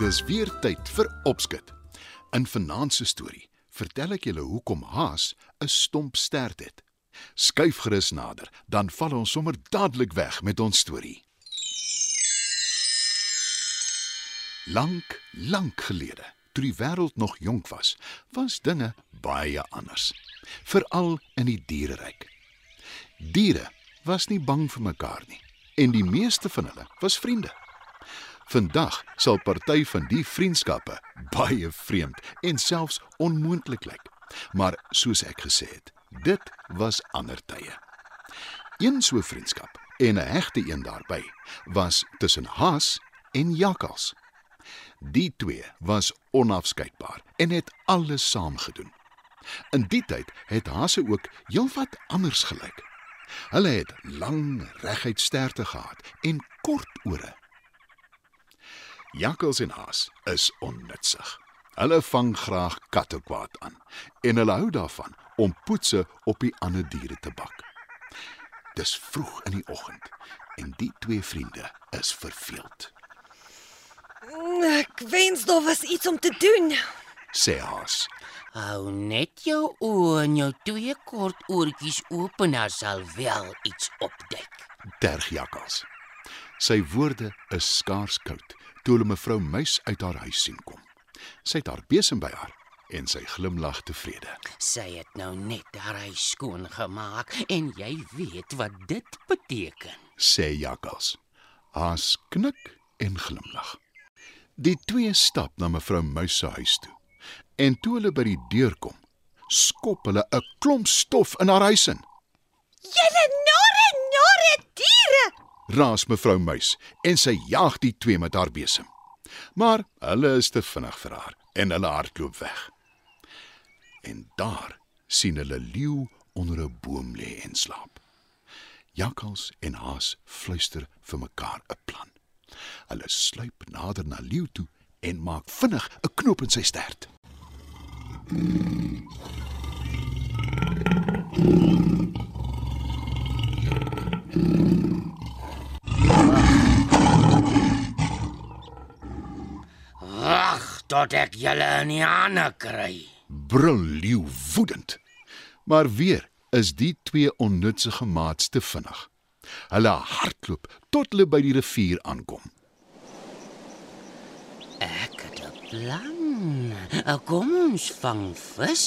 Dis weer tyd vir opskud. In vanaand se storie vertel ek julle hoekom haas 'n stomp stert het. Skuif gerus nader, dan val ons sommer dadelik weg met ons storie. Lank, lank gelede, toe die wêreld nog jonk was, was dinge baie anders. Veral in die diereryk. Diere was nie bang vir mekaar nie en die meeste van hulle was vriende. Vandag sal party van die vriendskappe baie vreemd en selfs onmoontlik lyk. Maar soos ek gesê het, dit was ander tye. Een so vriendskap en 'n hegte een daarbey was tussen Haas en Jakkals. Die twee was onafskeidbaar en het alles saam gedoen. In die tyd het Haase ook heelwat anders gelyk. Hulle het lang, reguit sterte gehad en kort ore. Jakkals en haas is onnutsig. Hulle vang graag kattekwaad aan en hulle hou daarvan om poetse op die ander diere te bak. Dis vroeg in die oggend en die twee vriende is verveeld. Ek wens daar was iets om te doen. Sê haas. Hou net jou oë en jou twee kort oortjies oop en daar sal wel iets opduik. Terg jakkals. Sy woorde is skaars koud toe hulle mevrou Muis uit haar huis sien kom. Sy het haar besem by haar en sy glimlag tevrede. Sy het nou net haar huis skoon gemaak en jy weet wat dit beteken. Sê jakkals. Haas knik en glimlag. Die twee stap na mevrou Muis se huis toe. En toe hulle by die deur kom, skop hulle 'n klomp stof in haar huis in. Julle nare nare diere. Raas mevrou Muis en sy jaag die twee met haar besem. Maar hulle is te vinnig vir haar en hulle hardloop weg. En daar sien hulle leeu onder 'n boom lê en slaap. Jakkals en haas fluister vir mekaar 'n plan. Hulle sluip nader na leeu toe en maak vinnig 'n knoop in sy stert. Wag tot ek julle in die hande kry. Brul leeu woedend. Maar weer is die twee onnutsige maats te vinnig. Hulle hardloop tot hulle by die rivier aankom. Ek het 'n plan. Kom ons vang vis.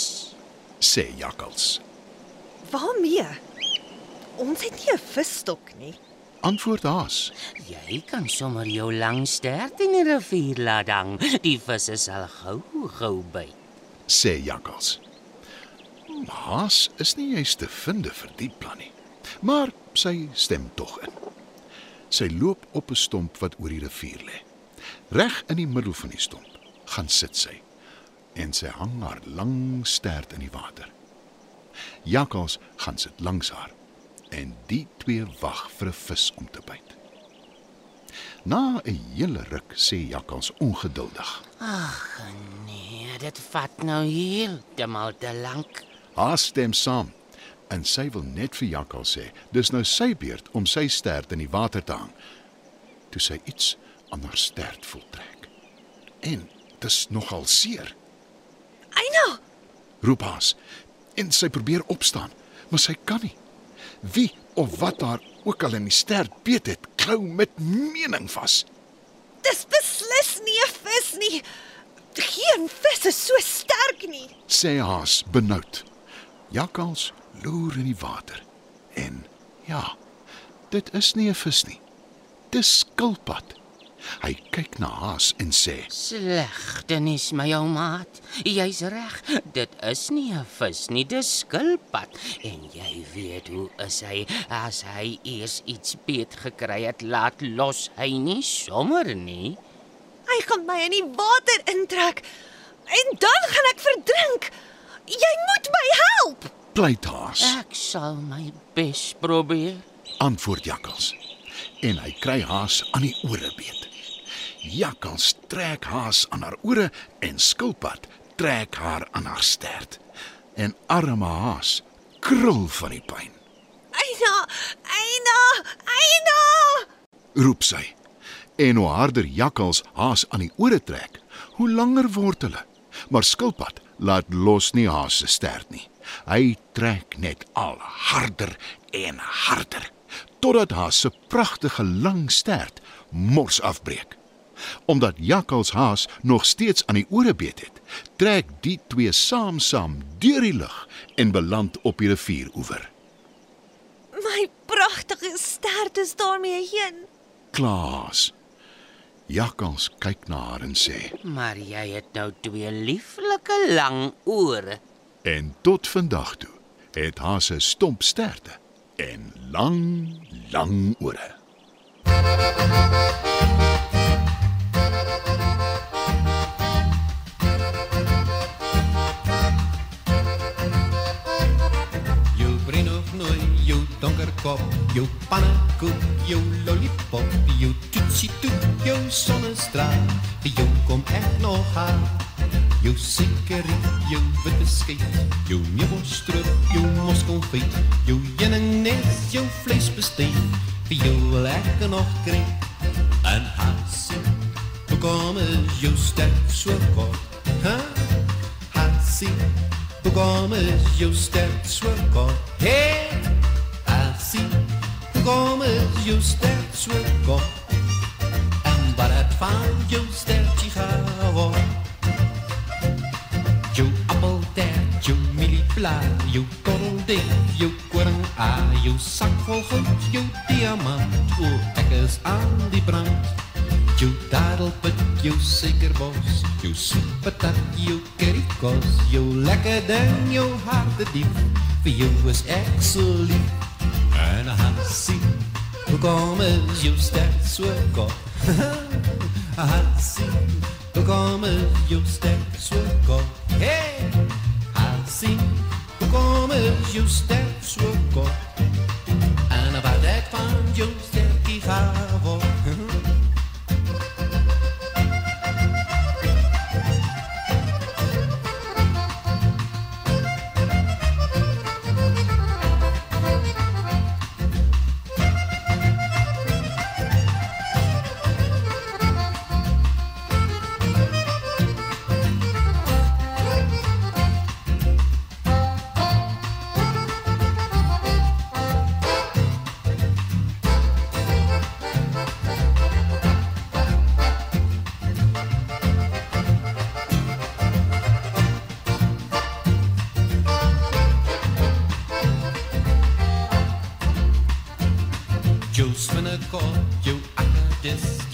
sê jakkals. Waarmee? Ons het nie 'n visstok nie. Antwoord haas. Jy kan sommer jou lang stert in die rivier laat hang. Die visse sal gou gou byt. sê jakkals. Haas is nie juist te vind vir die plan nie. Maar sy stem tog in. Sy loop op 'n stomp wat oor die rivier lê. Reg in die middel van die stomp gaan sit sy en sy hang haar lang stert in die water. Jakkals gaan sit langs haar en die twee wag vir 'n vis om te byt. Na 'n hele ruk sê jakkals ongeduldig: Ag nee, dit vat nou heeltemal te lank. Haar stem saam en sy wil net vir Jakkal sê, dis nou sy beurt om sy stert in die water te hang. Toe sy iets aan haar stert voel trek. En dis nogal seer. Eina, Roep haas en sy probeer opstaan, maar sy kan nie. Wie of wat haar ook al in die stert beet het, klou met mening vas. dis beslis nie 'n vis nie. Geen vis is so sterk nie. Sê haas benoud. Jakkals loer in die water. En ja, dit is nie 'n vis nie. Dis skilpad. Hy kyk na haas en sê: Slegte nuus my ou maat. Jy's reg. Dit is nie 'n vis nie, dis skilpad. En jy weet hoe is hy as hy eers iets beet gekry het, laat los hy nie sommer nie. Hy gaan my in die water intrek en dan gaan ek verdrink. Jy moet my help. "Pleit haas," Ek sal my bes probeer. antwoord Jakkals. En hy kry haas aan die ore beet. Jakkals trek haas aan haar ore en skilpad trek haar aan haar stert. En arme haas krul van die pyn. Eina, Eina, Eina. Roep sy. En hoe harder jakkals haas aan die ore trek, hoe langer word hulle. Maar skilpad laat los nie haas se stert nie. Hy trek net al harder en harder totdat haas se pragtige lang stert mors afbreek. Omdat jakkals haas nog steeds aan die ore beet het, trek die twee saam-saam deur die lug en beland op die rivieroewer. My pragtige stert is daarmee heen. Klaas. Jakkals kyk na haar en sê: Maar jy het nou twee lieflike lang ore. "En tot vandag toe het haas 'n stomp sterte en lang, lang ore." Jou kop, jou pannekoek, jou lollipop, jou toetsie toet, jou sonnestraal, jou kom ek nog haal. Jou sigaret, jou witte skyt, jou meubelstroop, jou moskonfyt, jou heuningnes, jou vleisbesteek, vir jou wil ek nog kry. En hasie, hoe kom is jou stem so kort? Huh? Hasie, hoe kom is jou stem so kort? Jou stem so kort? En wat het van jou stertje geworden? Jou appeltaart, jou mielieblaar, jou korrelding, jou koring A, jou sak vol goud, jou diamant, o, ek is aan die brand. Jou dadelpit, jou suikerbos, jou soepatat, jou currykos, jou lekker ding, jou harte diep, vir jou is ek so lief. En Hansie, hoe kom is jou stem so kort? Hansie, hoe kom is jou stem so kort? Hey, Hansie, hoe kom. Is jou stem so kort?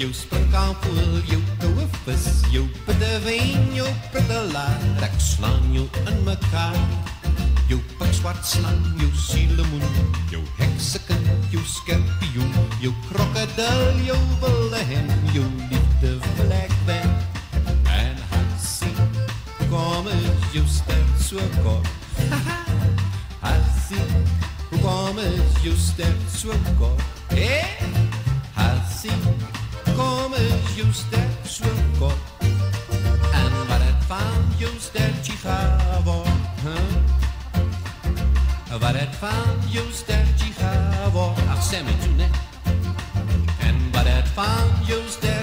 Jou springkaanpoel, jou koue vis, jou pittewyn, jou pittelaar, ek slaan jou in mekaar. Jou pikswart slang, jou sielemoen, jou heksekin, jou skorpioen, jou krokodil, jou wilde hen, jou liefde vlek wen. En Hansie, kom is jou stem so kort. Hansie, hoe kom is jou stem so kort? Hey, Hansie, kom is just ett svuckott Än var ett fan just ett Chichavo Var ett fan just ett Chichavo Ach, se mig tunne and var ett fan just ett